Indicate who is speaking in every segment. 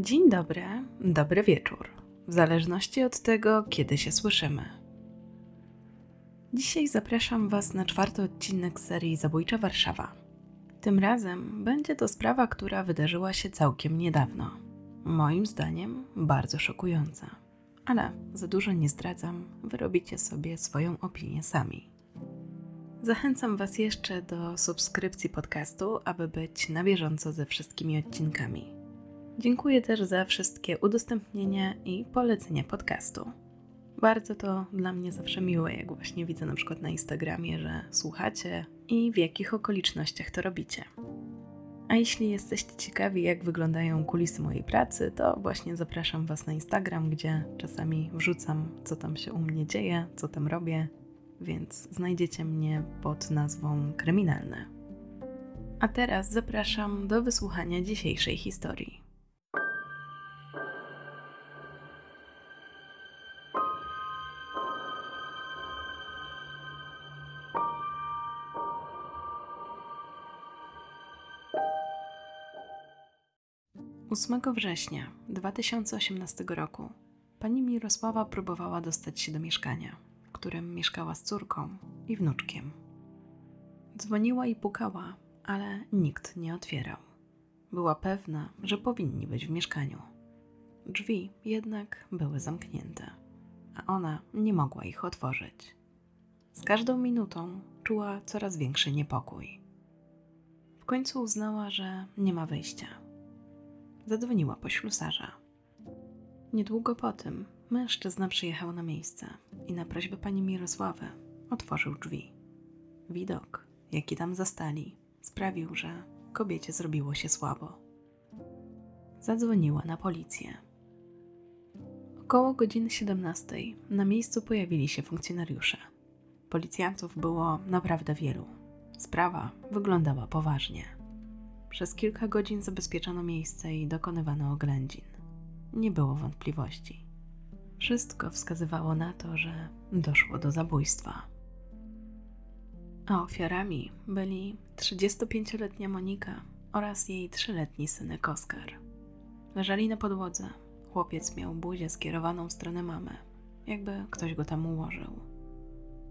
Speaker 1: Dzień dobry, dobry wieczór, w zależności od tego, kiedy się słyszymy. Dzisiaj zapraszam Was na czwarty odcinek serii Zabójcza Warszawa. Tym razem będzie to sprawa, która wydarzyła się całkiem niedawno. Moim zdaniem bardzo szokująca. Ale za dużo nie zdradzam, wyrobicie sobie swoją opinię sami. Zachęcam Was jeszcze do subskrypcji podcastu, aby być na bieżąco ze wszystkimi odcinkami. Dziękuję też za wszystkie udostępnienia i polecenia podcastu. Bardzo to dla mnie zawsze miłe, jak właśnie widzę na przykład na Instagramie, że słuchacie i w jakich okolicznościach to robicie. A jeśli jesteście ciekawi, jak wyglądają kulisy mojej pracy, to właśnie zapraszam Was na Instagram, gdzie czasami wrzucam, co tam się u mnie dzieje, co tam robię, więc znajdziecie mnie pod nazwą Kryminalne. A teraz zapraszam do wysłuchania dzisiejszej historii. 8 września 2018 roku pani Mirosława próbowała dostać się do mieszkania, w którym mieszkała z córką i wnuczkiem. Dzwoniła i pukała, ale nikt nie otwierał. Była pewna, że powinni być w mieszkaniu. Drzwi jednak były zamknięte, a ona nie mogła ich otworzyć. Z każdą minutą czuła coraz większy niepokój. W końcu uznała, że nie ma wyjścia zadzwoniła po ślusarza. Niedługo po tym mężczyzna przyjechał na miejsce i na prośbę pani Mirosławy otworzył drzwi. Widok, jaki tam zastali, sprawił, że kobiecie zrobiło się słabo. Zadzwoniła na policję. Około godziny 17 na miejscu pojawili się funkcjonariusze. Policjantów było naprawdę wielu. Sprawa wyglądała poważnie. Przez kilka godzin zabezpieczano miejsce i dokonywano oględzin. Nie było wątpliwości. Wszystko wskazywało na to, że doszło do zabójstwa. A ofiarami byli 35-letnia Monika oraz jej 3-letni synek Oskar. Leżeli na podłodze. Chłopiec miał buzię skierowaną w stronę mamy, jakby ktoś go tam ułożył.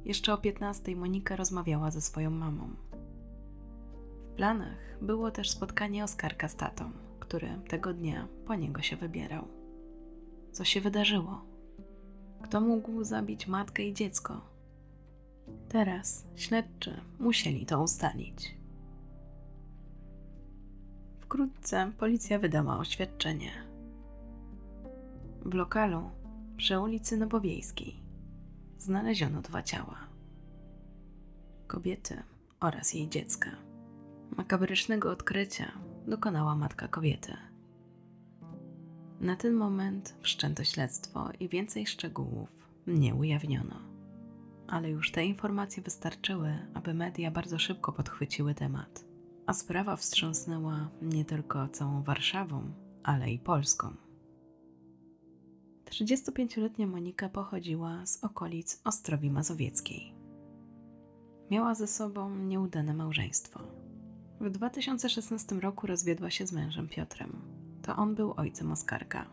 Speaker 1: Jeszcze o 15 Monika rozmawiała ze swoją mamą planach było też spotkanie Oskarka z tatą, który tego dnia po niego się wybierał. Co się wydarzyło? Kto mógł zabić matkę i dziecko? Teraz śledczy musieli to ustalić. Wkrótce policja wydała oświadczenie. W lokalu przy ulicy Nowowiejskiej znaleziono dwa ciała kobiety oraz jej dziecka. Makabrycznego odkrycia dokonała matka kobiety. Na ten moment wszczęto śledztwo i więcej szczegółów nie ujawniono. Ale już te informacje wystarczyły, aby media bardzo szybko podchwyciły temat, a sprawa wstrząsnęła nie tylko całą Warszawą, ale i Polską. 35-letnia Monika pochodziła z okolic Ostrowi Mazowieckiej. Miała ze sobą nieudane małżeństwo w 2016 roku rozwiedła się z mężem Piotrem. To on był ojcem Oskarka.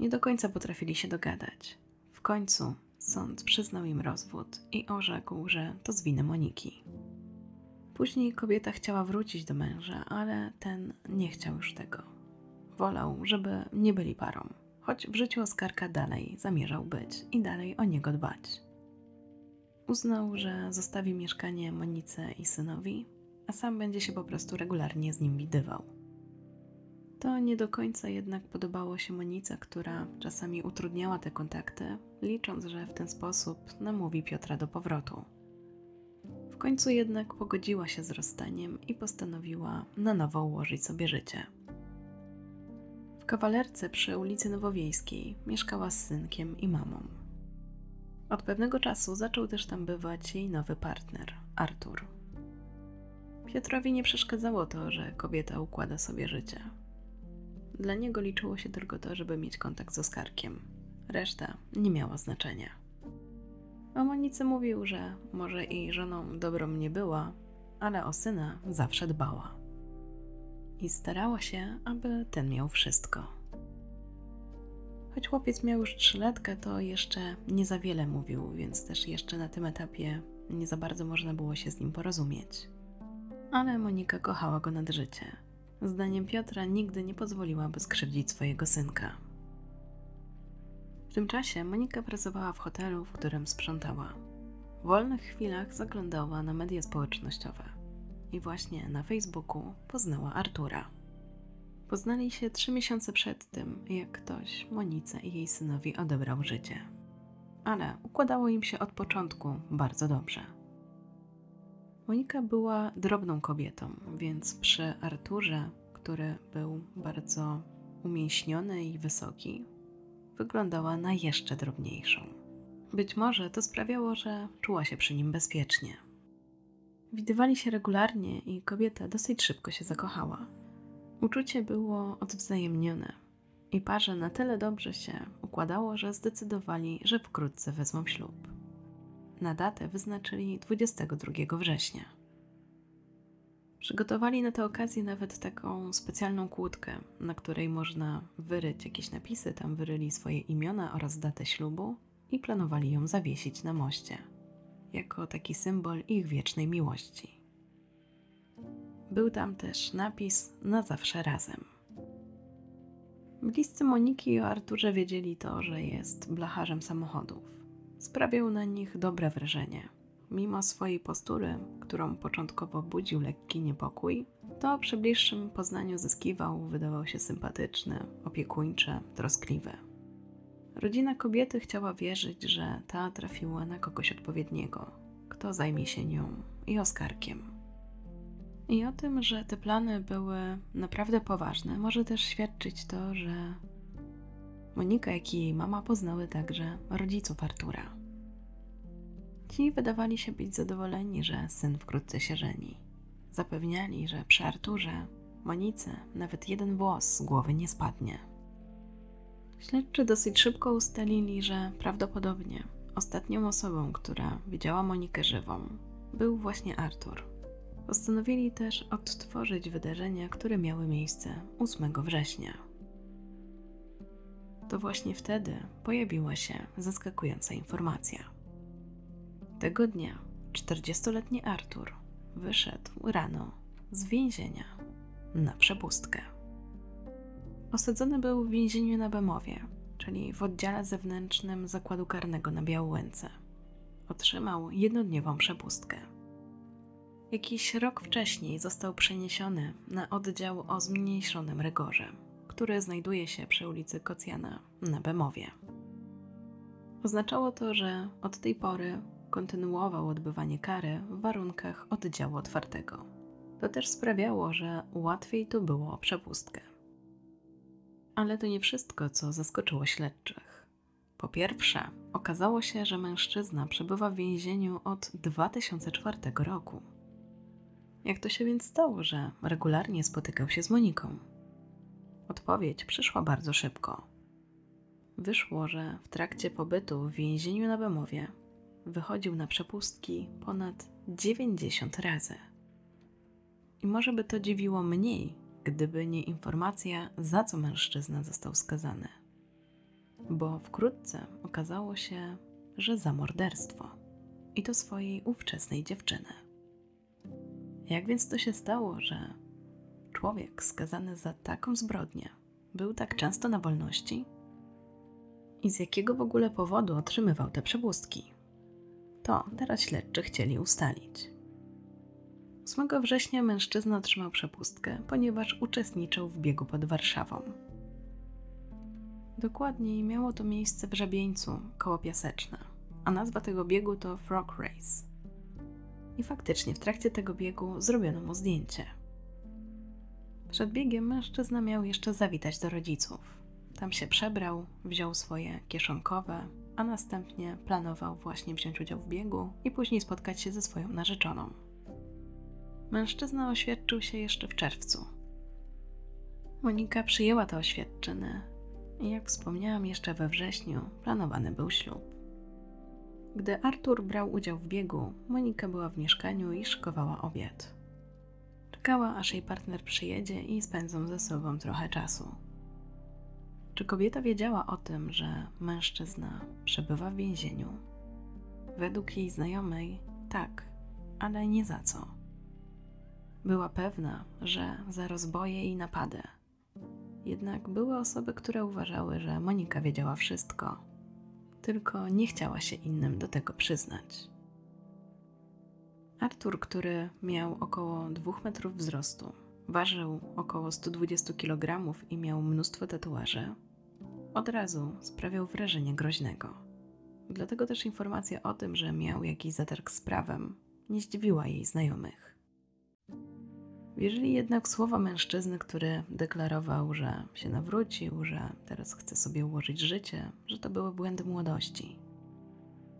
Speaker 1: Nie do końca potrafili się dogadać. W końcu sąd przyznał im rozwód i orzekł, że to z winy Moniki. Później kobieta chciała wrócić do męża, ale ten nie chciał już tego. Wolał, żeby nie byli parą, choć w życiu Oskarka dalej zamierzał być i dalej o niego dbać. Uznał, że zostawi mieszkanie Monice i synowi, a sam będzie się po prostu regularnie z nim widywał. To nie do końca jednak podobało się Monice, która czasami utrudniała te kontakty, licząc, że w ten sposób namówi Piotra do powrotu. W końcu jednak pogodziła się z rozstaniem i postanowiła na nowo ułożyć sobie życie. W kawalerce przy ulicy Nowowiejskiej mieszkała z synkiem i mamą. Od pewnego czasu zaczął też tam bywać jej nowy partner, Artur. Piotrowi nie przeszkadzało to, że kobieta układa sobie życie. Dla niego liczyło się tylko to, żeby mieć kontakt z Oskarkiem. Reszta nie miała znaczenia. O mówił, że może i żoną dobrą nie była, ale o syna zawsze dbała. i starała się, aby ten miał wszystko. Choć chłopiec miał już trzyletkę, to jeszcze nie za wiele mówił, więc też jeszcze na tym etapie nie za bardzo można było się z nim porozumieć. Ale Monika kochała go nad życie. Zdaniem Piotra nigdy nie pozwoliłaby skrzywdzić swojego synka. W tym czasie Monika pracowała w hotelu, w którym sprzątała. W wolnych chwilach zaglądała na media społecznościowe i właśnie na Facebooku poznała Artura. Poznali się trzy miesiące przed tym, jak ktoś Monice i jej synowi odebrał życie. Ale układało im się od początku bardzo dobrze. Monika była drobną kobietą, więc przy Arturze, który był bardzo umięśniony i wysoki, wyglądała na jeszcze drobniejszą. Być może to sprawiało, że czuła się przy nim bezpiecznie. Widywali się regularnie i kobieta dosyć szybko się zakochała. Uczucie było odwzajemnione i parze na tyle dobrze się układało, że zdecydowali, że wkrótce wezmą ślub. Na datę wyznaczyli 22 września. Przygotowali na tę okazję nawet taką specjalną kłódkę, na której można wyryć jakieś napisy, tam wyryli swoje imiona oraz datę ślubu i planowali ją zawiesić na moście, jako taki symbol ich wiecznej miłości. Był tam też napis na zawsze razem. Bliscy Moniki o Arturze wiedzieli to, że jest blacharzem samochodów. Sprawiał na nich dobre wrażenie. Mimo swojej postury, którą początkowo budził lekki niepokój, to przy bliższym poznaniu zyskiwał, wydawał się sympatyczny, opiekuńczy, troskliwy. Rodzina kobiety chciała wierzyć, że ta trafiła na kogoś odpowiedniego, kto zajmie się nią i Oskarkiem. I o tym, że te plany były naprawdę poważne, może też świadczyć to, że Monika, jak i jej mama poznały także rodziców Artura. Ci wydawali się być zadowoleni, że syn wkrótce się żeni. Zapewniali, że przy Arturze Monice nawet jeden włos z głowy nie spadnie. Śledczy dosyć szybko ustalili, że prawdopodobnie ostatnią osobą, która widziała Monikę żywą, był właśnie Artur. Postanowili też odtworzyć wydarzenia, które miały miejsce 8 września. To właśnie wtedy pojawiła się zaskakująca informacja. Tego dnia 40-letni Artur wyszedł rano z więzienia na przepustkę. Osadzony był w więzieniu na Bemowie, czyli w oddziale zewnętrznym zakładu karnego na Białęce. Otrzymał jednodniową przepustkę. Jakiś rok wcześniej został przeniesiony na oddział o zmniejszonym rygorze, który znajduje się przy ulicy Kocjana na Bemowie. Oznaczało to, że od tej pory kontynuował odbywanie kary w warunkach oddziału otwartego. To też sprawiało, że łatwiej tu było o przepustkę. Ale to nie wszystko, co zaskoczyło śledczych. Po pierwsze, okazało się, że mężczyzna przebywa w więzieniu od 2004 roku. Jak to się więc stało, że regularnie spotykał się z Moniką? Odpowiedź przyszła bardzo szybko. Wyszło, że w trakcie pobytu w więzieniu na Bemowie wychodził na przepustki ponad 90 razy. I może by to dziwiło mniej, gdyby nie informacja, za co mężczyzna został skazany. Bo wkrótce okazało się, że za morderstwo i to swojej ówczesnej dziewczyny. Jak więc to się stało, że człowiek skazany za taką zbrodnię był tak często na wolności? I z jakiego w ogóle powodu otrzymywał te przepustki? To teraz śledczy chcieli ustalić. 8 września mężczyzna otrzymał przepustkę, ponieważ uczestniczył w biegu pod Warszawą. Dokładniej miało to miejsce w Żabieńcu, koło Piaseczna, a nazwa tego biegu to Frog Race. I faktycznie w trakcie tego biegu zrobiono mu zdjęcie. Przed biegiem mężczyzna miał jeszcze zawitać do rodziców. Tam się przebrał, wziął swoje kieszonkowe, a następnie planował właśnie wziąć udział w biegu i później spotkać się ze swoją narzeczoną. Mężczyzna oświadczył się jeszcze w czerwcu. Monika przyjęła te oświadczyny i jak wspomniałam jeszcze we wrześniu, planowany był ślub. Gdy Artur brał udział w biegu, Monika była w mieszkaniu i szykowała obiad. Czekała, aż jej partner przyjedzie i spędzą ze sobą trochę czasu. Czy kobieta wiedziała o tym, że mężczyzna przebywa w więzieniu? Według jej znajomej tak, ale nie za co. Była pewna, że za rozboje i napady. Jednak były osoby, które uważały, że Monika wiedziała wszystko, tylko nie chciała się innym do tego przyznać. Artur, który miał około 2 metrów wzrostu, ważył około 120 kg i miał mnóstwo tatuaży, od razu sprawiał wrażenie groźnego. Dlatego też informacja o tym, że miał jakiś zatarg z prawem, nie zdziwiła jej znajomych. Wierzyli jednak w słowa mężczyzny, który deklarował, że się nawrócił, że teraz chce sobie ułożyć życie, że to były błędy młodości.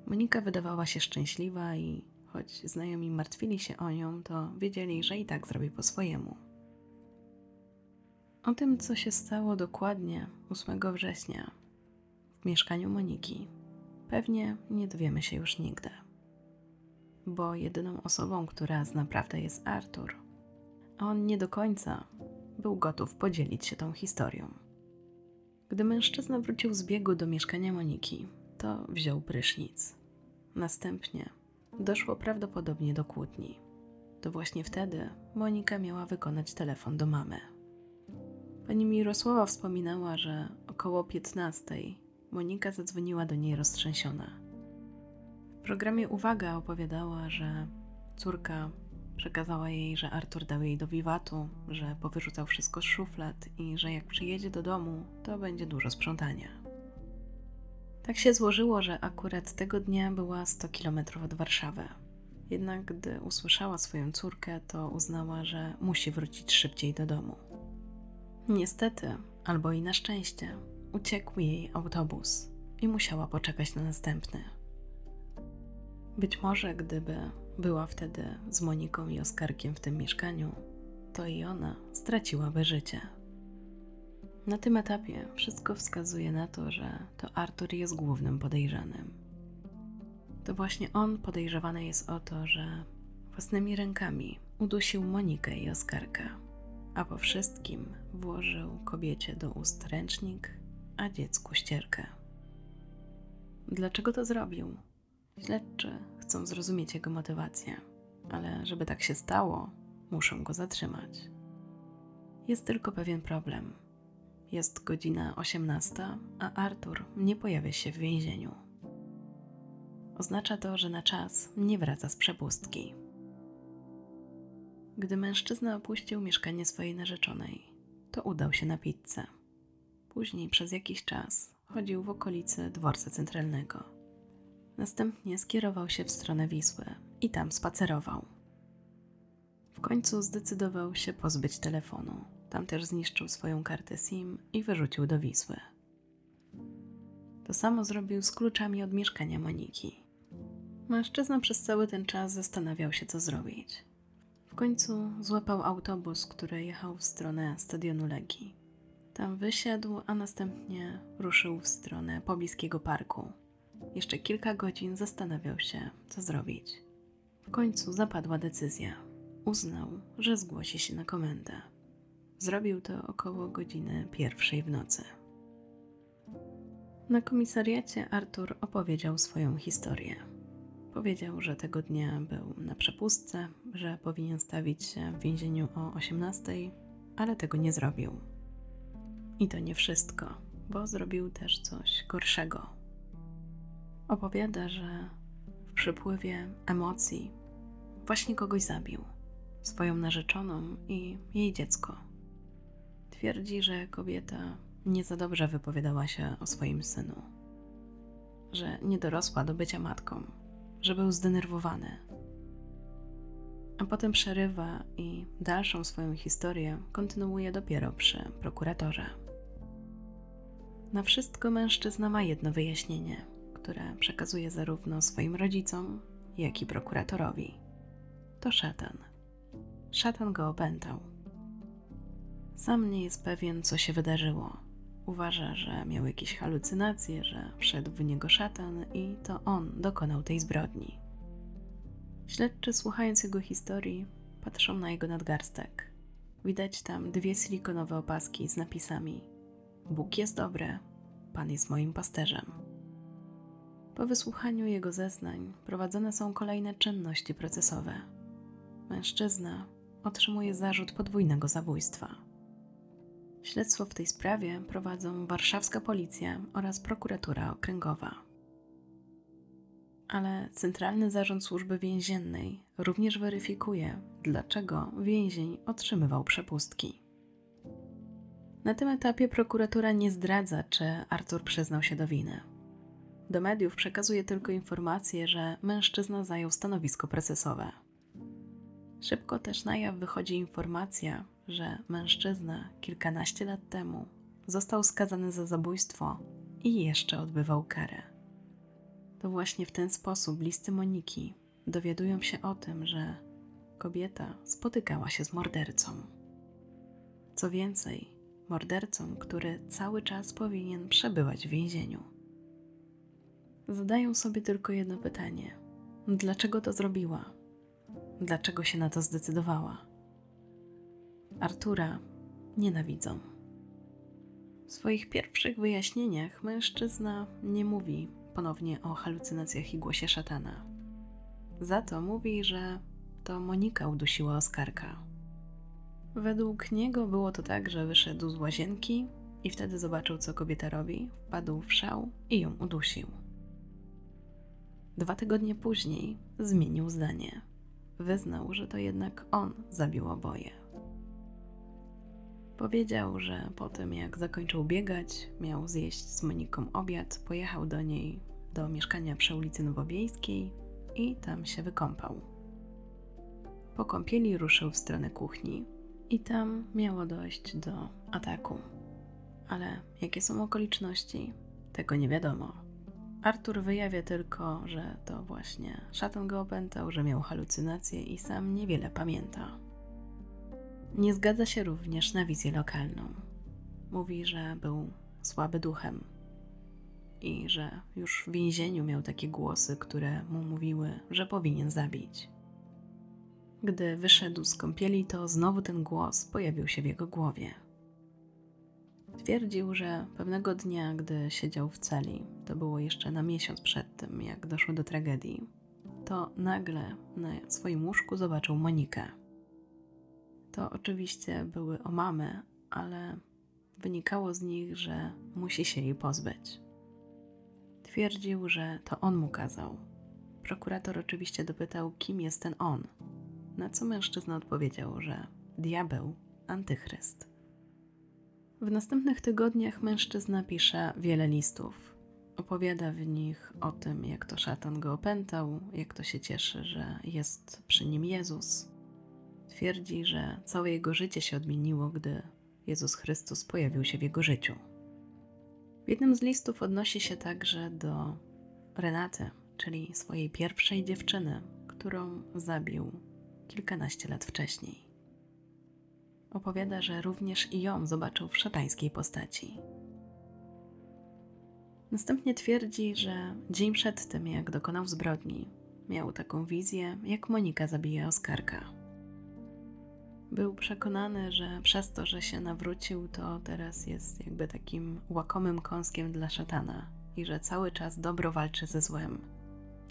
Speaker 1: Monika wydawała się szczęśliwa i choć znajomi martwili się o nią, to wiedzieli, że i tak zrobi po swojemu. O tym, co się stało dokładnie 8 września w mieszkaniu Moniki, pewnie nie dowiemy się już nigdy. Bo jedyną osobą, która zna prawdę jest Artur, a on nie do końca był gotów podzielić się tą historią. Gdy mężczyzna wrócił z biegu do mieszkania Moniki, to wziął prysznic. Następnie doszło prawdopodobnie do kłótni. To właśnie wtedy Monika miała wykonać telefon do mamy. Pani Mirosława wspominała, że około 15 Monika zadzwoniła do niej roztrzęsiona. W programie Uwaga opowiadała, że córka przekazała jej, że Artur dał jej do wiwatu, że powyrzucał wszystko z szuflad i że jak przyjedzie do domu, to będzie dużo sprzątania. Tak się złożyło, że akurat tego dnia była 100 km od Warszawy. Jednak gdy usłyszała swoją córkę, to uznała, że musi wrócić szybciej do domu. Niestety, albo i na szczęście, uciekł jej autobus i musiała poczekać na następny. Być może, gdyby była wtedy z Moniką i Oskarkiem w tym mieszkaniu, to i ona straciłaby życie. Na tym etapie wszystko wskazuje na to, że to Artur jest głównym podejrzanym. To właśnie on podejrzewany jest o to, że własnymi rękami udusił Monikę i Oskarka a po wszystkim włożył kobiecie do ust ręcznik, a dziecku ścierkę. Dlaczego to zrobił? Śledczy chcą zrozumieć jego motywację, ale żeby tak się stało, muszą go zatrzymać. Jest tylko pewien problem. Jest godzina 18, a Artur nie pojawia się w więzieniu. Oznacza to, że na czas nie wraca z przepustki. Gdy mężczyzna opuścił mieszkanie swojej narzeczonej, to udał się na pizzę. Później przez jakiś czas chodził w okolicy dworca centralnego. Następnie skierował się w stronę Wisły i tam spacerował. W końcu zdecydował się pozbyć telefonu. Tam też zniszczył swoją kartę SIM i wyrzucił do Wisły. To samo zrobił z kluczami od mieszkania Moniki. Mężczyzna przez cały ten czas zastanawiał się, co zrobić. W końcu złapał autobus, który jechał w stronę stadionu Legii. Tam wysiadł, a następnie ruszył w stronę pobliskiego parku. Jeszcze kilka godzin zastanawiał się, co zrobić. W końcu zapadła decyzja. Uznał, że zgłosi się na komendę. Zrobił to około godziny pierwszej w nocy. Na komisariacie Artur opowiedział swoją historię. Powiedział, że tego dnia był na przepustce, że powinien stawić się w więzieniu o 18, ale tego nie zrobił. I to nie wszystko, bo zrobił też coś gorszego. Opowiada, że w przypływie emocji właśnie kogoś zabił swoją narzeczoną i jej dziecko. Twierdzi, że kobieta nie za dobrze wypowiadała się o swoim synu, że nie dorosła do bycia matką że był zdenerwowany. A potem przerywa i dalszą swoją historię kontynuuje dopiero przy prokuratorze. Na wszystko mężczyzna ma jedno wyjaśnienie, które przekazuje zarówno swoim rodzicom, jak i prokuratorowi. To szatan. Szatan go opętał. Sam nie jest pewien, co się wydarzyło Uważa, że miał jakieś halucynacje, że wszedł w niego szatan i to on dokonał tej zbrodni. Śledczy, słuchając jego historii, patrzą na jego nadgarstek. Widać tam dwie silikonowe opaski z napisami: Bóg jest dobry, Pan jest moim pasterzem. Po wysłuchaniu jego zeznań prowadzone są kolejne czynności procesowe. Mężczyzna otrzymuje zarzut podwójnego zabójstwa. Śledztwo w tej sprawie prowadzą warszawska policja oraz prokuratura okręgowa. Ale Centralny Zarząd Służby Więziennej również weryfikuje, dlaczego więzień otrzymywał przepustki. Na tym etapie prokuratura nie zdradza, czy Artur przyznał się do winy. Do mediów przekazuje tylko informację, że mężczyzna zajął stanowisko procesowe. Szybko też na jaw wychodzi informacja, że mężczyzna kilkanaście lat temu został skazany za zabójstwo i jeszcze odbywał karę. To właśnie w ten sposób listy Moniki dowiadują się o tym, że kobieta spotykała się z mordercą. Co więcej, mordercą, który cały czas powinien przebywać w więzieniu. Zadają sobie tylko jedno pytanie: dlaczego to zrobiła? Dlaczego się na to zdecydowała? Artura nienawidzą. W swoich pierwszych wyjaśnieniach mężczyzna nie mówi ponownie o halucynacjach i głosie szatana. Za to mówi, że to Monika udusiła Oskarka. Według niego było to tak, że wyszedł z łazienki i wtedy zobaczył, co kobieta robi, wpadł w szał i ją udusił. Dwa tygodnie później zmienił zdanie. Wyznał, że to jednak on zabił oboje. Powiedział, że po tym jak zakończył biegać, miał zjeść z Moniką obiad, pojechał do niej do mieszkania przy ulicy Nowowiejskiej i tam się wykąpał. Po kąpieli ruszył w stronę kuchni i tam miało dojść do ataku. Ale jakie są okoliczności, tego nie wiadomo. Artur wyjawia tylko, że to właśnie szatan go opętał, że miał halucynacje i sam niewiele pamięta. Nie zgadza się również na wizję lokalną. Mówi, że był słaby duchem i że już w więzieniu miał takie głosy, które mu mówiły, że powinien zabić. Gdy wyszedł z kąpieli, to znowu ten głos pojawił się w jego głowie. Twierdził, że pewnego dnia, gdy siedział w celi, to było jeszcze na miesiąc przed tym, jak doszło do tragedii, to nagle na swoim łóżku zobaczył Monikę. To oczywiście były omamy, ale wynikało z nich, że musi się jej pozbyć. Twierdził, że to on mu kazał. Prokurator oczywiście dopytał, kim jest ten on, na co mężczyzna odpowiedział, że diabeł, antychryst. W następnych tygodniach mężczyzna pisze wiele listów. Opowiada w nich o tym, jak to szatan go opętał, jak to się cieszy, że jest przy nim Jezus. Twierdzi, że całe jego życie się odmieniło, gdy Jezus Chrystus pojawił się w jego życiu. W jednym z listów odnosi się także do Renaty, czyli swojej pierwszej dziewczyny, którą zabił kilkanaście lat wcześniej. Opowiada, że również i ją zobaczył w szatańskiej postaci. Następnie twierdzi, że dzień przed tym, jak dokonał zbrodni, miał taką wizję, jak Monika zabija Oskarka. Był przekonany, że przez to, że się nawrócił, to teraz jest jakby takim łakomym kąskiem dla szatana i że cały czas dobro walczy ze złem.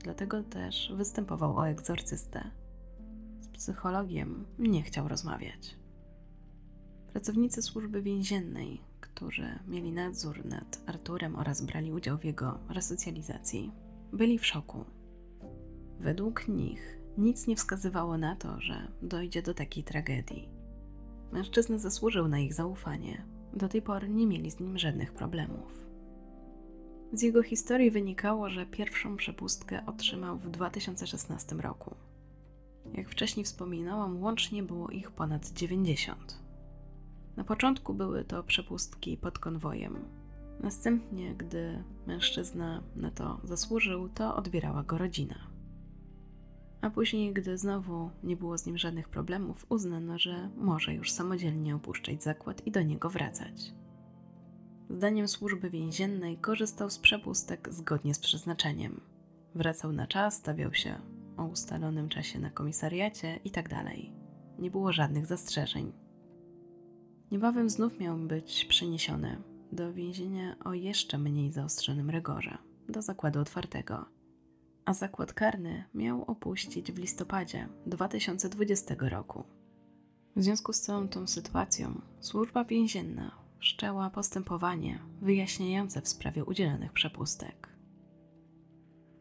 Speaker 1: Dlatego też występował o egzorcystę psychologiem nie chciał rozmawiać. Pracownicy służby więziennej, którzy mieli nadzór nad Arturem oraz brali udział w jego resocjalizacji, byli w szoku. Według nich nic nie wskazywało na to, że dojdzie do takiej tragedii. Mężczyzna zasłużył na ich zaufanie. Do tej pory nie mieli z nim żadnych problemów. Z jego historii wynikało, że pierwszą przepustkę otrzymał w 2016 roku. Jak wcześniej wspominałam, łącznie było ich ponad 90. Na początku były to przepustki pod konwojem. Następnie, gdy mężczyzna na to zasłużył, to odbierała go rodzina. A później, gdy znowu nie było z nim żadnych problemów, uznano, że może już samodzielnie opuszczać zakład i do niego wracać. Zdaniem służby więziennej korzystał z przepustek zgodnie z przeznaczeniem. Wracał na czas, stawiał się o ustalonym czasie na komisariacie itd. Tak nie było żadnych zastrzeżeń. Niebawem znów miał być przeniesiony do więzienia o jeszcze mniej zaostrzonym rygorze, do zakładu otwartego. A zakład karny miał opuścić w listopadzie 2020 roku. W związku z całą tą sytuacją, służba więzienna wszczęła postępowanie wyjaśniające w sprawie udzielonych przepustek.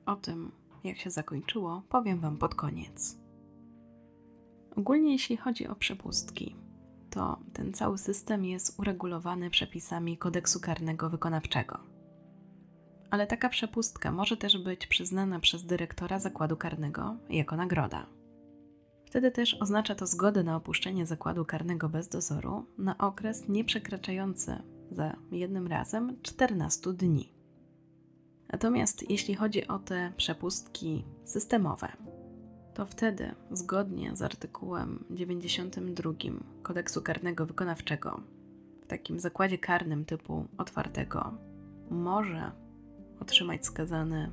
Speaker 1: O tym, jak się zakończyło, powiem Wam pod koniec. Ogólnie, jeśli chodzi o przepustki, to ten cały system jest uregulowany przepisami kodeksu karnego wykonawczego. Ale taka przepustka może też być przyznana przez dyrektora zakładu karnego jako nagroda. Wtedy też oznacza to zgodę na opuszczenie zakładu karnego bez dozoru na okres nieprzekraczający za jednym razem 14 dni. Natomiast jeśli chodzi o te przepustki systemowe, to wtedy, zgodnie z artykułem 92 Kodeksu Karnego Wykonawczego, w takim zakładzie karnym typu otwartego, może otrzymać skazany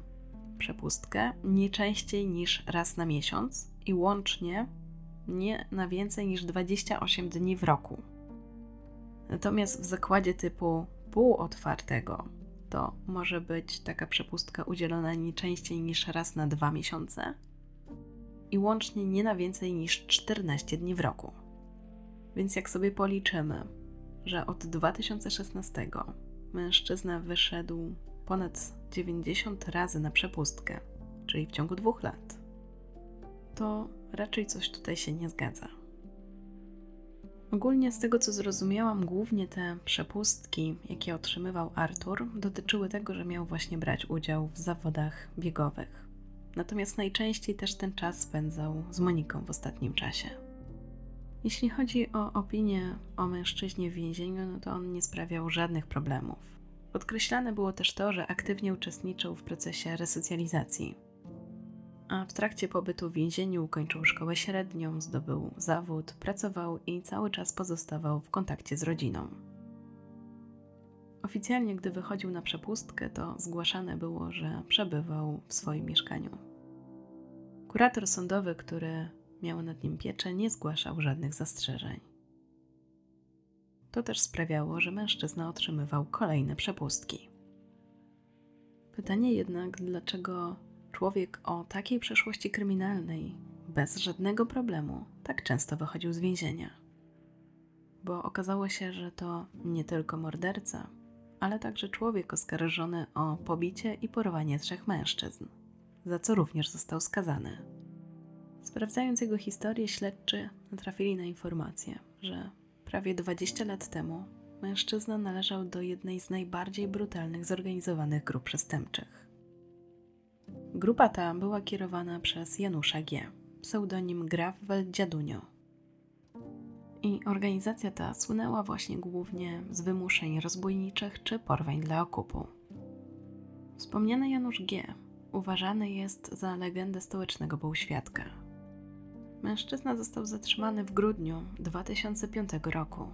Speaker 1: przepustkę nie częściej niż raz na miesiąc i łącznie nie na więcej niż 28 dni w roku. Natomiast w zakładzie typu półotwartego to może być taka przepustka udzielona nie częściej niż raz na dwa miesiące i łącznie nie na więcej niż 14 dni w roku. Więc jak sobie policzymy, że od 2016 mężczyzna wyszedł ponad 90 razy na przepustkę, czyli w ciągu dwóch lat, to raczej coś tutaj się nie zgadza. Ogólnie z tego co zrozumiałam, głównie te przepustki, jakie otrzymywał Artur, dotyczyły tego, że miał właśnie brać udział w zawodach biegowych. Natomiast najczęściej też ten czas spędzał z Moniką w ostatnim czasie. Jeśli chodzi o opinię o mężczyźnie w więzieniu, no to on nie sprawiał żadnych problemów. Podkreślane było też to, że aktywnie uczestniczył w procesie resocjalizacji. A w trakcie pobytu w więzieniu ukończył szkołę średnią, zdobył zawód, pracował i cały czas pozostawał w kontakcie z rodziną. Oficjalnie, gdy wychodził na przepustkę, to zgłaszane było, że przebywał w swoim mieszkaniu. Kurator sądowy, który miał nad nim pieczę, nie zgłaszał żadnych zastrzeżeń. To też sprawiało, że mężczyzna otrzymywał kolejne przepustki. Pytanie jednak, dlaczego człowiek o takiej przeszłości kryminalnej, bez żadnego problemu, tak często wychodził z więzienia? Bo okazało się, że to nie tylko morderca, ale także człowiek oskarżony o pobicie i porwanie trzech mężczyzn, za co również został skazany. Sprawdzając jego historię, śledczy natrafili na informację, że prawie 20 lat temu mężczyzna należał do jednej z najbardziej brutalnych zorganizowanych grup przestępczych. Grupa ta była kierowana przez Janusza G., pseudonim Graf Dziadunio. I organizacja ta słynęła właśnie głównie z wymuszeń rozbójniczych czy porwań dla okupu. Wspomniany Janusz G. uważany jest za legendę stołecznego półświadka. Mężczyzna został zatrzymany w grudniu 2005 roku.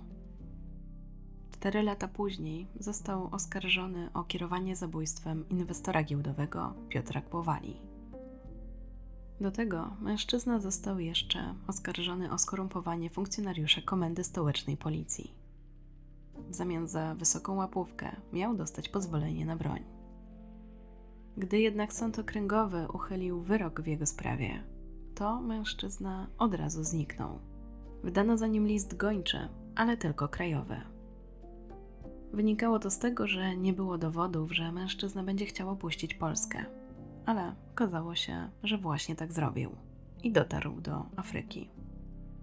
Speaker 1: Cztery lata później został oskarżony o kierowanie zabójstwem inwestora giełdowego Piotra Kłowali. Do tego mężczyzna został jeszcze oskarżony o skorumpowanie funkcjonariusza Komendy Stołecznej Policji. W zamian za wysoką łapówkę miał dostać pozwolenie na broń. Gdy jednak sąd okręgowy uchylił wyrok w jego sprawie, to mężczyzna od razu zniknął. Wydano za nim list gończy, ale tylko krajowy. Wynikało to z tego, że nie było dowodów, że mężczyzna będzie chciał opuścić Polskę ale okazało się, że właśnie tak zrobił i dotarł do Afryki.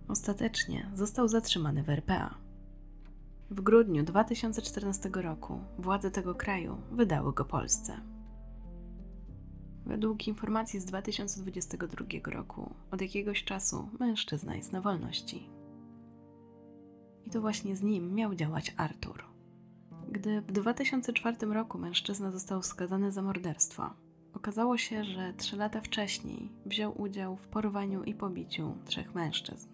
Speaker 1: Ostatecznie został zatrzymany w RPA. W grudniu 2014 roku władze tego kraju wydały go Polsce. Według informacji z 2022 roku, od jakiegoś czasu mężczyzna jest na wolności. I to właśnie z nim miał działać Artur. Gdy w 2004 roku mężczyzna został skazany za morderstwo, Okazało się, że trzy lata wcześniej wziął udział w porwaniu i pobiciu trzech mężczyzn.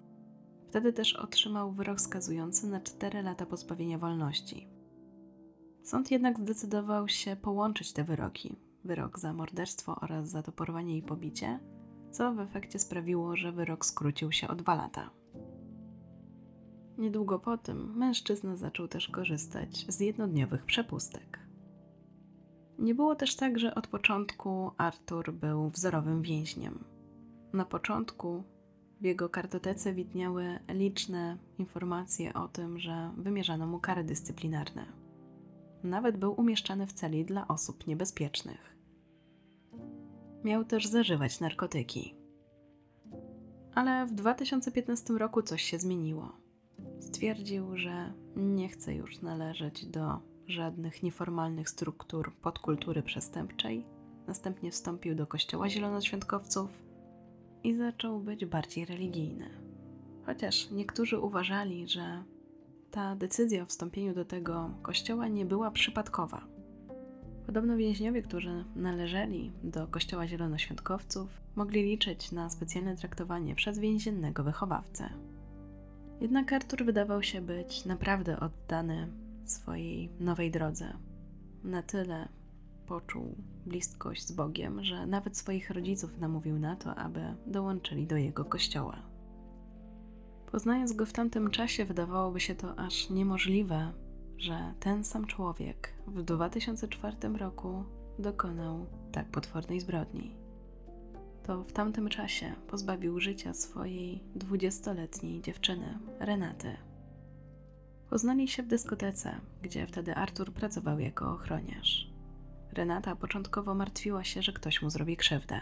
Speaker 1: Wtedy też otrzymał wyrok skazujący na cztery lata pozbawienia wolności. Sąd jednak zdecydował się połączyć te wyroki wyrok za morderstwo oraz za to porwanie i pobicie co w efekcie sprawiło, że wyrok skrócił się o dwa lata. Niedługo po tym mężczyzna zaczął też korzystać z jednodniowych przepustek. Nie było też tak, że od początku Artur był wzorowym więźniem. Na początku w jego kartotece widniały liczne informacje o tym, że wymierzano mu kary dyscyplinarne. Nawet był umieszczany w celi dla osób niebezpiecznych. Miał też zażywać narkotyki. Ale w 2015 roku coś się zmieniło. Stwierdził, że nie chce już należeć do żadnych nieformalnych struktur podkultury przestępczej. Następnie wstąpił do Kościoła Zielonoświątkowców i zaczął być bardziej religijny. Chociaż niektórzy uważali, że ta decyzja o wstąpieniu do tego kościoła nie była przypadkowa. Podobno więźniowie, którzy należeli do Kościoła Zielonoświątkowców, mogli liczyć na specjalne traktowanie przez więziennego wychowawcę. Jednak Artur wydawał się być naprawdę oddany swojej nowej drodze. Na tyle poczuł bliskość z Bogiem, że nawet swoich rodziców namówił na to, aby dołączyli do jego kościoła. Poznając go w tamtym czasie, wydawałoby się to aż niemożliwe, że ten sam człowiek w 2004 roku dokonał tak potwornej zbrodni. To w tamtym czasie pozbawił życia swojej dwudziestoletniej dziewczyny, Renaty. Poznali się w dyskotece, gdzie wtedy Artur pracował jako ochroniarz. Renata początkowo martwiła się, że ktoś mu zrobi krzywdę.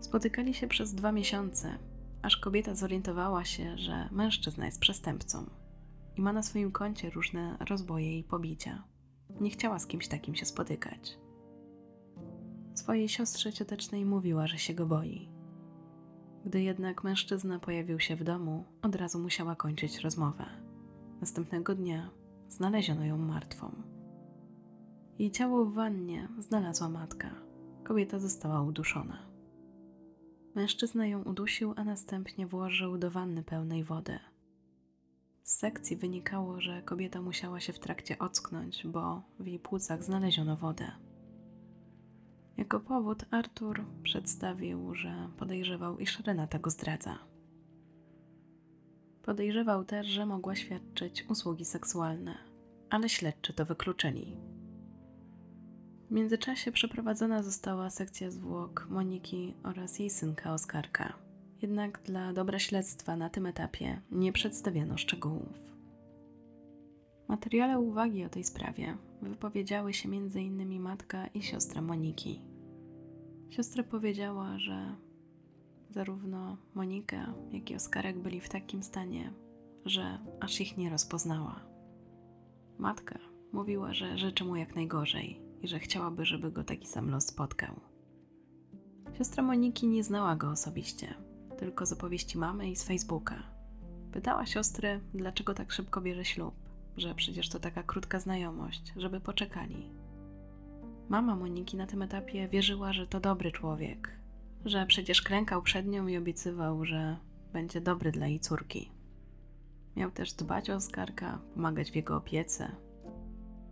Speaker 1: Spotykali się przez dwa miesiące, aż kobieta zorientowała się, że mężczyzna jest przestępcą i ma na swoim koncie różne rozboje i pobicia. Nie chciała z kimś takim się spotykać. Swojej siostrze ciotecznej mówiła, że się go boi. Gdy jednak mężczyzna pojawił się w domu, od razu musiała kończyć rozmowę. Następnego dnia znaleziono ją martwą. Jej ciało w wannie znalazła matka. Kobieta została uduszona. Mężczyzna ją udusił, a następnie włożył do wanny pełnej wody. Z sekcji wynikało, że kobieta musiała się w trakcie ocknąć, bo w jej płucach znaleziono wodę. Jako powód Artur przedstawił, że podejrzewał, iż Renata go zdradza. Podejrzewał też, że mogła świadczyć usługi seksualne, ale śledczy to wykluczyli. W międzyczasie przeprowadzona została sekcja zwłok Moniki oraz jej synka Oskarka. Jednak dla dobra śledztwa na tym etapie nie przedstawiano szczegółów. Materiale uwagi o tej sprawie wypowiedziały się m.in. matka i siostra Moniki. Siostra powiedziała, że zarówno Monika, jak i Oskarek byli w takim stanie, że aż ich nie rozpoznała. Matka mówiła, że życzy mu jak najgorzej i że chciałaby, żeby go taki sam los spotkał. Siostra Moniki nie znała go osobiście, tylko z opowieści mamy i z Facebooka. Pytała siostry, dlaczego tak szybko bierze ślub, że przecież to taka krótka znajomość, żeby poczekali. Mama Moniki na tym etapie wierzyła, że to dobry człowiek, że przecież klękał przed nią i obiecywał, że będzie dobry dla jej córki. Miał też dbać o Oskarka, pomagać w jego opiece.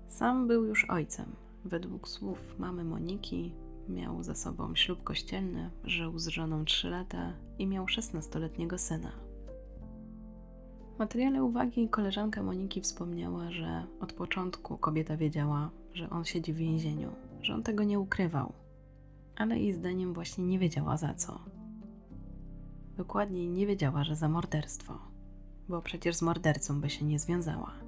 Speaker 1: Sam był już ojcem. Według słów mamy Moniki, miał za sobą ślub kościelny, żył z żoną 3 lata i miał 16-letniego syna. W materiale uwagi koleżanka Moniki wspomniała, że od początku kobieta wiedziała, że on siedzi w więzieniu, że on tego nie ukrywał, ale jej zdaniem właśnie nie wiedziała za co. Dokładniej nie wiedziała, że za morderstwo, bo przecież z mordercą by się nie związała.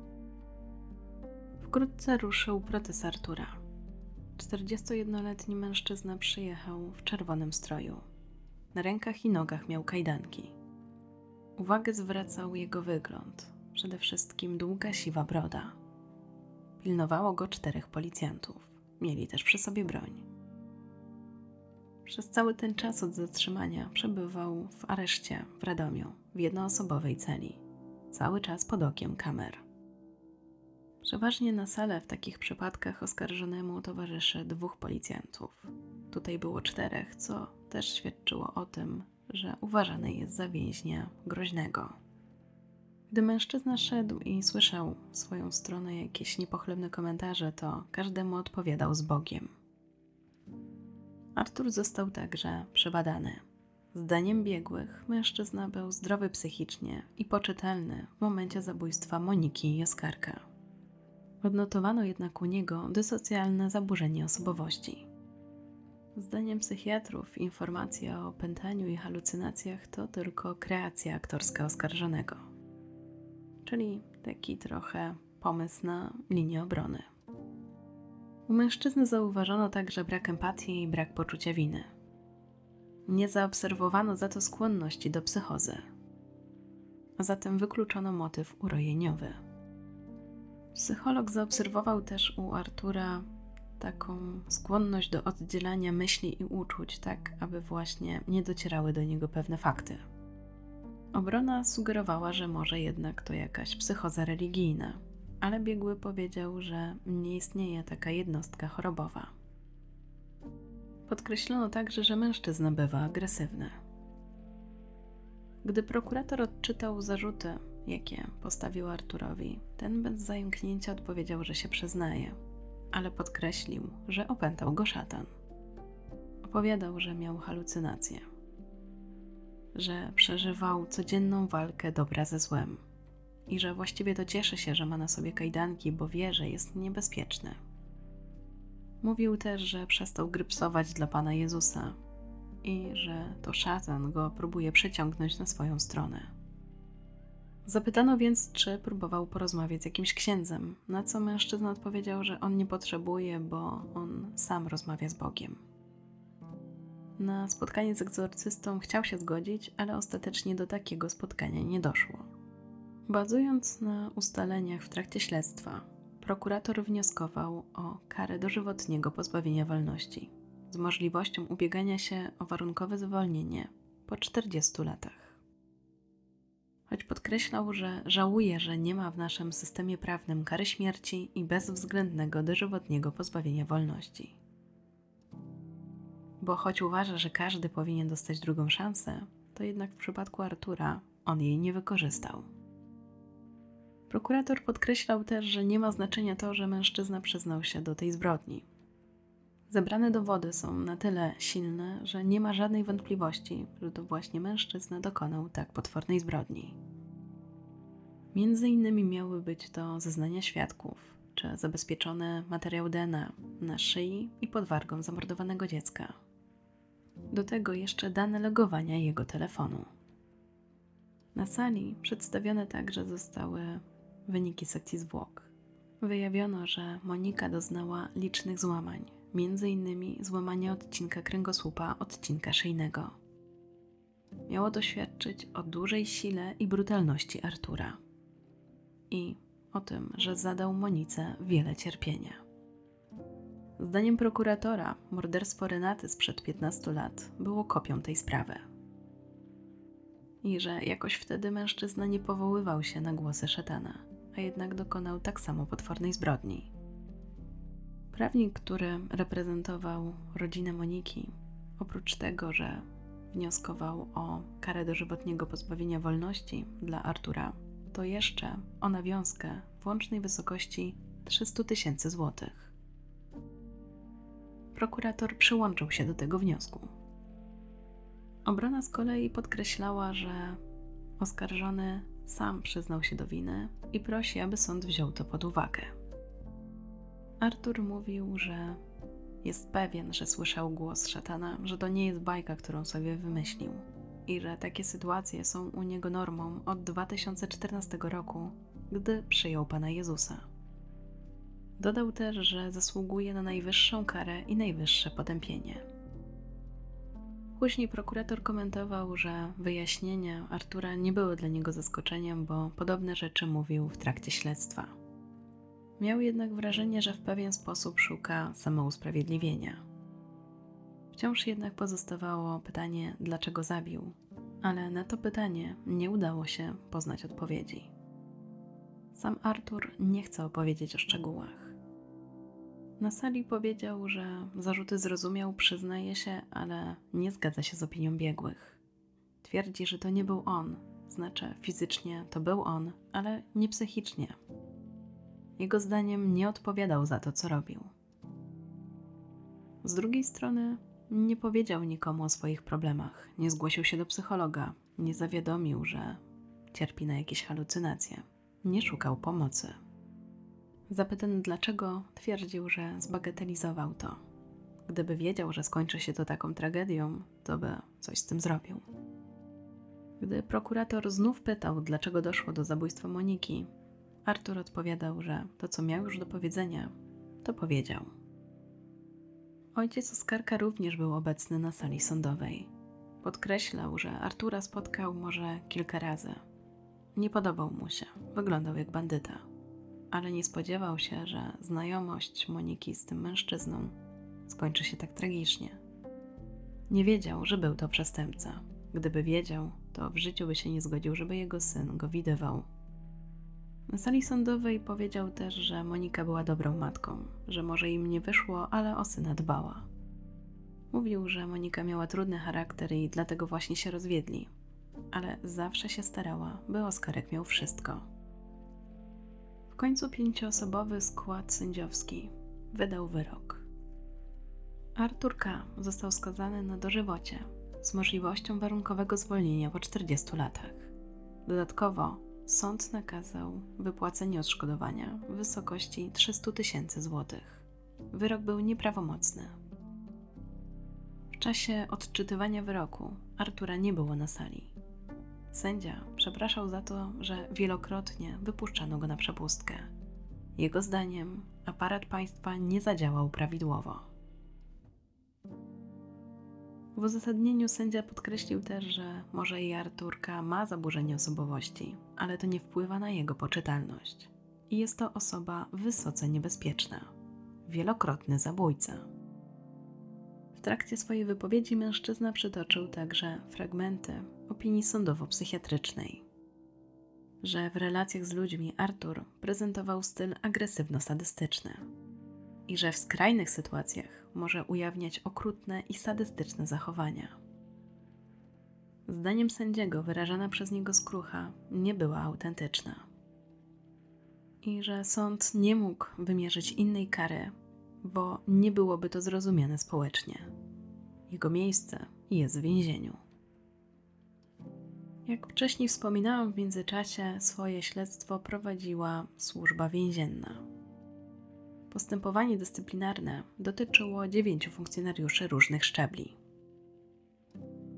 Speaker 1: Wkrótce ruszył proces Artura. 41-letni mężczyzna przyjechał w czerwonym stroju. Na rękach i nogach miał kajdanki. Uwagę zwracał jego wygląd, przede wszystkim długa siwa broda. Pilnowało go czterech policjantów. Mieli też przy sobie broń. Przez cały ten czas od zatrzymania przebywał w areszcie w Radomiu, w jednoosobowej celi, cały czas pod okiem kamer. Przeważnie na salę w takich przypadkach oskarżonemu towarzyszy dwóch policjantów. Tutaj było czterech, co też świadczyło o tym, że uważany jest za więźnia groźnego. Gdy mężczyzna szedł i słyszał w swoją stronę jakieś niepochlebne komentarze, to każdemu odpowiadał z Bogiem. Artur został także przebadany. Zdaniem biegłych, mężczyzna był zdrowy psychicznie i poczytelny w momencie zabójstwa Moniki i Oskarka. Odnotowano jednak u niego dysocjalne zaburzenie osobowości. Zdaniem psychiatrów informacja o pętaniu i halucynacjach to tylko kreacja aktorska oskarżonego, czyli taki trochę pomysł na linię obrony. U mężczyzny zauważono także brak empatii i brak poczucia winy. Nie zaobserwowano za to skłonności do psychozy. A zatem wykluczono motyw urojeniowy. Psycholog zaobserwował też u Artura taką skłonność do oddzielania myśli i uczuć, tak aby właśnie nie docierały do niego pewne fakty. Obrona sugerowała, że może jednak to jakaś psychoza religijna, ale biegły powiedział, że nie istnieje taka jednostka chorobowa. Podkreślono także, że mężczyzna bywa agresywny. Gdy prokurator odczytał zarzuty, jakie postawił Arturowi, ten bez zająknięcia odpowiedział, że się przyznaje, ale podkreślił, że opętał go szatan. Opowiadał, że miał halucynacje, że przeżywał codzienną walkę dobra ze złem i że właściwie to cieszy się, że ma na sobie kajdanki, bo wie, że jest niebezpieczny. Mówił też, że przestał grypsować dla Pana Jezusa i że to szatan go próbuje przyciągnąć na swoją stronę. Zapytano więc, czy próbował porozmawiać z jakimś księdzem, na co mężczyzna odpowiedział, że on nie potrzebuje, bo on sam rozmawia z Bogiem. Na spotkanie z egzorcystą chciał się zgodzić, ale ostatecznie do takiego spotkania nie doszło. Bazując na ustaleniach w trakcie śledztwa, prokurator wnioskował o karę dożywotniego pozbawienia wolności z możliwością ubiegania się o warunkowe zwolnienie po 40 latach. Choć podkreślał, że żałuje, że nie ma w naszym systemie prawnym kary śmierci i bezwzględnego dożywotniego pozbawienia wolności. Bo choć uważa, że każdy powinien dostać drugą szansę, to jednak w przypadku Artura on jej nie wykorzystał. Prokurator podkreślał też, że nie ma znaczenia to, że mężczyzna przyznał się do tej zbrodni. Zebrane dowody są na tyle silne, że nie ma żadnej wątpliwości, że to właśnie mężczyzna dokonał tak potwornej zbrodni. Między innymi miały być to zeznania świadków, czy zabezpieczony materiał DNA na szyi i pod wargą zamordowanego dziecka. Do tego jeszcze dane logowania jego telefonu. Na sali przedstawione także zostały wyniki sekcji zwłok. Wyjawiono, że Monika doznała licznych złamań, m.in. złamania odcinka kręgosłupa, odcinka szyjnego. Miało to świadczyć o dużej sile i brutalności Artura i o tym, że zadał Monice wiele cierpienia. Zdaniem prokuratora, morderstwo Renaty sprzed 15 lat było kopią tej sprawy. I że jakoś wtedy mężczyzna nie powoływał się na głosy szatana a jednak dokonał tak samo potwornej zbrodni. Prawnik, który reprezentował rodzinę Moniki, oprócz tego, że wnioskował o karę dożywotniego pozbawienia wolności dla Artura, to jeszcze o nawiązkę w łącznej wysokości 300 tysięcy złotych. Prokurator przyłączył się do tego wniosku. Obrona z kolei podkreślała, że oskarżony sam przyznał się do winy i prosi, aby sąd wziął to pod uwagę. Artur mówił, że jest pewien, że słyszał głos szatana, że to nie jest bajka, którą sobie wymyślił i że takie sytuacje są u niego normą od 2014 roku, gdy przyjął Pana Jezusa. Dodał też, że zasługuje na najwyższą karę i najwyższe potępienie. Później prokurator komentował, że wyjaśnienia Artura nie były dla niego zaskoczeniem, bo podobne rzeczy mówił w trakcie śledztwa. Miał jednak wrażenie, że w pewien sposób szuka samousprawiedliwienia. Wciąż jednak pozostawało pytanie, dlaczego zabił, ale na to pytanie nie udało się poznać odpowiedzi. Sam Artur nie chce opowiedzieć o szczegółach. Na sali powiedział, że zarzuty zrozumiał, przyznaje się, ale nie zgadza się z opinią biegłych. Twierdzi, że to nie był on, znaczy fizycznie to był on, ale nie psychicznie. Jego zdaniem nie odpowiadał za to, co robił. Z drugiej strony Nie powiedział nikomu o swoich problemach, nie zgłosił się do psychologa, nie zawiadomił, że cierpi na jakieś halucynacje, nie szukał pomocy. Zapytany dlaczego, twierdził, że zbagatelizował to. Gdyby wiedział, że skończy się to taką tragedią, to by coś z tym zrobił. Gdy prokurator znów pytał, dlaczego doszło do zabójstwa Moniki, Artur odpowiadał, że to, co miał już do powiedzenia, to powiedział. Ojciec Oskarka również był obecny na sali sądowej. Podkreślał, że Artura spotkał może kilka razy. Nie podobał mu się, wyglądał jak bandyta, ale nie spodziewał się, że znajomość Moniki z tym mężczyzną skończy się tak tragicznie. Nie wiedział, że był to przestępca. Gdyby wiedział, to w życiu by się nie zgodził, żeby jego syn go widywał. Na sali sądowej powiedział też, że Monika była dobrą matką, że może im nie wyszło, ale o syna dbała. Mówił, że Monika miała trudny charakter i dlatego właśnie się rozwiedli, ale zawsze się starała, by Oskarek miał wszystko. W końcu pięcioosobowy skład sędziowski wydał wyrok. Artur K. został skazany na dożywocie z możliwością warunkowego zwolnienia po 40 latach. Dodatkowo sąd nakazał wypłacenie odszkodowania w wysokości 300 tysięcy złotych. Wyrok był nieprawomocny. W czasie odczytywania wyroku Artura nie było na sali. Sędzia przepraszał za to, że wielokrotnie wypuszczano go na przepustkę. Jego zdaniem aparat państwa nie zadziałał prawidłowo. W uzasadnieniu sędzia podkreślił też, że może i Arturka ma zaburzenie osobowości, ale to nie wpływa na jego poczytalność. I jest to osoba wysoce niebezpieczna wielokrotny zabójca. W trakcie swojej wypowiedzi mężczyzna przytoczył także fragmenty opinii sądowo-psychiatrycznej, że w relacjach z ludźmi Artur prezentował styl agresywno-sadystyczny i że w skrajnych sytuacjach może ujawniać okrutne i sadystyczne zachowania. Zdaniem sędziego wyrażana przez niego skrucha nie była autentyczna i że sąd nie mógł wymierzyć innej kary, bo nie byłoby to zrozumiane społecznie. Jego miejsce jest w więzieniu. Jak wcześniej wspominałam, w międzyczasie swoje śledztwo prowadziła służba więzienna. Postępowanie dyscyplinarne dotyczyło dziewięciu funkcjonariuszy różnych szczebli.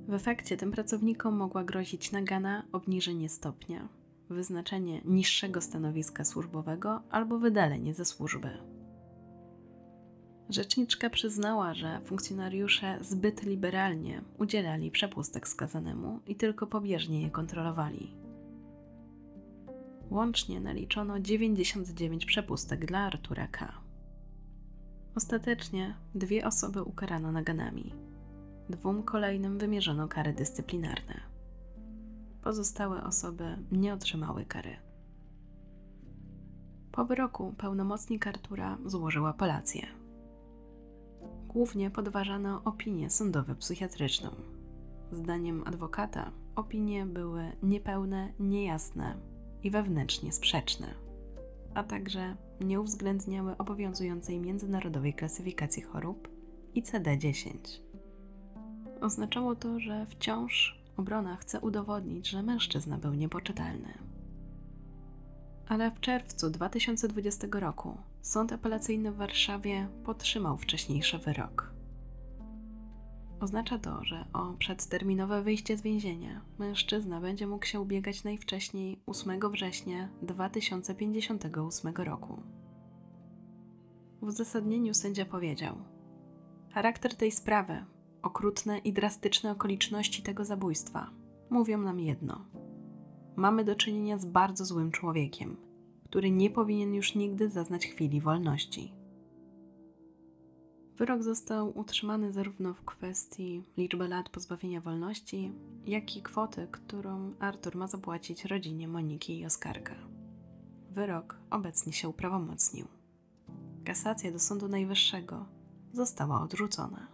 Speaker 1: W efekcie tym pracownikom mogła grozić nagana, obniżenie stopnia, wyznaczenie niższego stanowiska służbowego albo wydalenie ze służby. Rzeczniczka przyznała, że funkcjonariusze zbyt liberalnie udzielali przepustek skazanemu i tylko pobieżnie je kontrolowali. Łącznie naliczono 99 przepustek dla Artura K. Ostatecznie dwie osoby ukarano naganami. Dwóm kolejnym wymierzono kary dyscyplinarne. Pozostałe osoby nie otrzymały kary. Po wyroku pełnomocnik Artura złożył apelację. Głównie podważano opinię sądowo-psychiatryczną. Zdaniem adwokata opinie były niepełne, niejasne i wewnętrznie sprzeczne, a także nie uwzględniały obowiązującej międzynarodowej klasyfikacji chorób ICD-10. Oznaczało to, że wciąż obrona chce udowodnić, że mężczyzna był niepoczytalny. Ale w czerwcu 2020 roku Sąd Apelacyjny w Warszawie podtrzymał wcześniejszy wyrok. Oznacza to, że o przedterminowe wyjście z więzienia mężczyzna będzie mógł się ubiegać najwcześniej 8 września 2058 roku. W uzasadnieniu sędzia powiedział: Charakter tej sprawy, okrutne i drastyczne okoliczności tego zabójstwa mówią nam jedno. Mamy do czynienia z bardzo złym człowiekiem, który nie powinien już nigdy zaznać chwili wolności. Wyrok został utrzymany zarówno w kwestii liczby lat pozbawienia wolności, jak i kwoty, którą Artur ma zapłacić rodzinie Moniki i Oskarka. Wyrok obecnie się uprawomocnił. Kasacja do Sądu Najwyższego została odrzucona.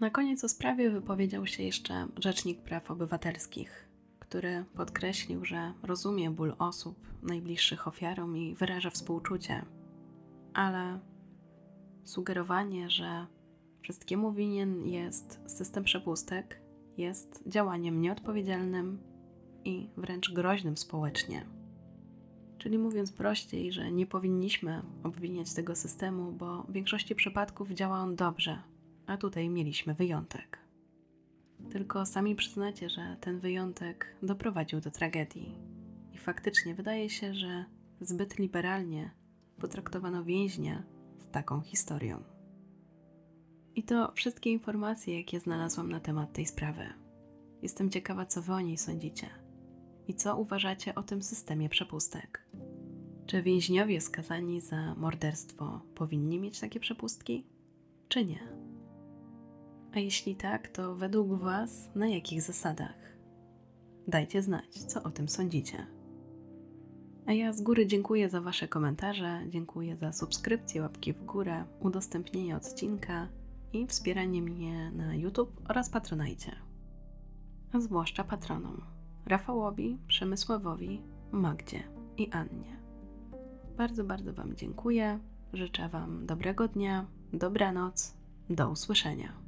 Speaker 1: Na koniec o sprawie wypowiedział się jeszcze Rzecznik Praw Obywatelskich, który podkreślił, że rozumie ból osób najbliższych ofiarom i wyraża współczucie, ale sugerowanie, że Wszystkiemu winien jest system przepustek, jest działaniem nieodpowiedzialnym i wręcz groźnym społecznie. Czyli mówiąc prościej, że nie powinniśmy obwiniać tego systemu, bo w większości przypadków działa on dobrze, a tutaj mieliśmy wyjątek. Tylko sami przyznacie, że ten wyjątek doprowadził do tragedii. I faktycznie wydaje się, że zbyt liberalnie potraktowano więźnia taką historią. I to wszystkie informacje, jakie znalazłam na temat tej sprawy. Jestem ciekawa, co wy o niej sądzicie i co uważacie o tym systemie przepustek. Czy więźniowie skazani za morderstwo powinni mieć takie przepustki, czy nie? A jeśli tak, to według Was na jakich zasadach? Dajcie znać, co o tym sądzicie. A ja z góry dziękuję za Wasze komentarze, dziękuję za subskrypcję, łapki w górę, udostępnienie odcinka i wspieranie mnie na YouTube oraz Patronajcie. A zwłaszcza patronom Rafałowi, Przemysławowi, Magdzie i Annie. Bardzo, bardzo Wam dziękuję. Życzę Wam dobrego dnia, dobranoc, do usłyszenia.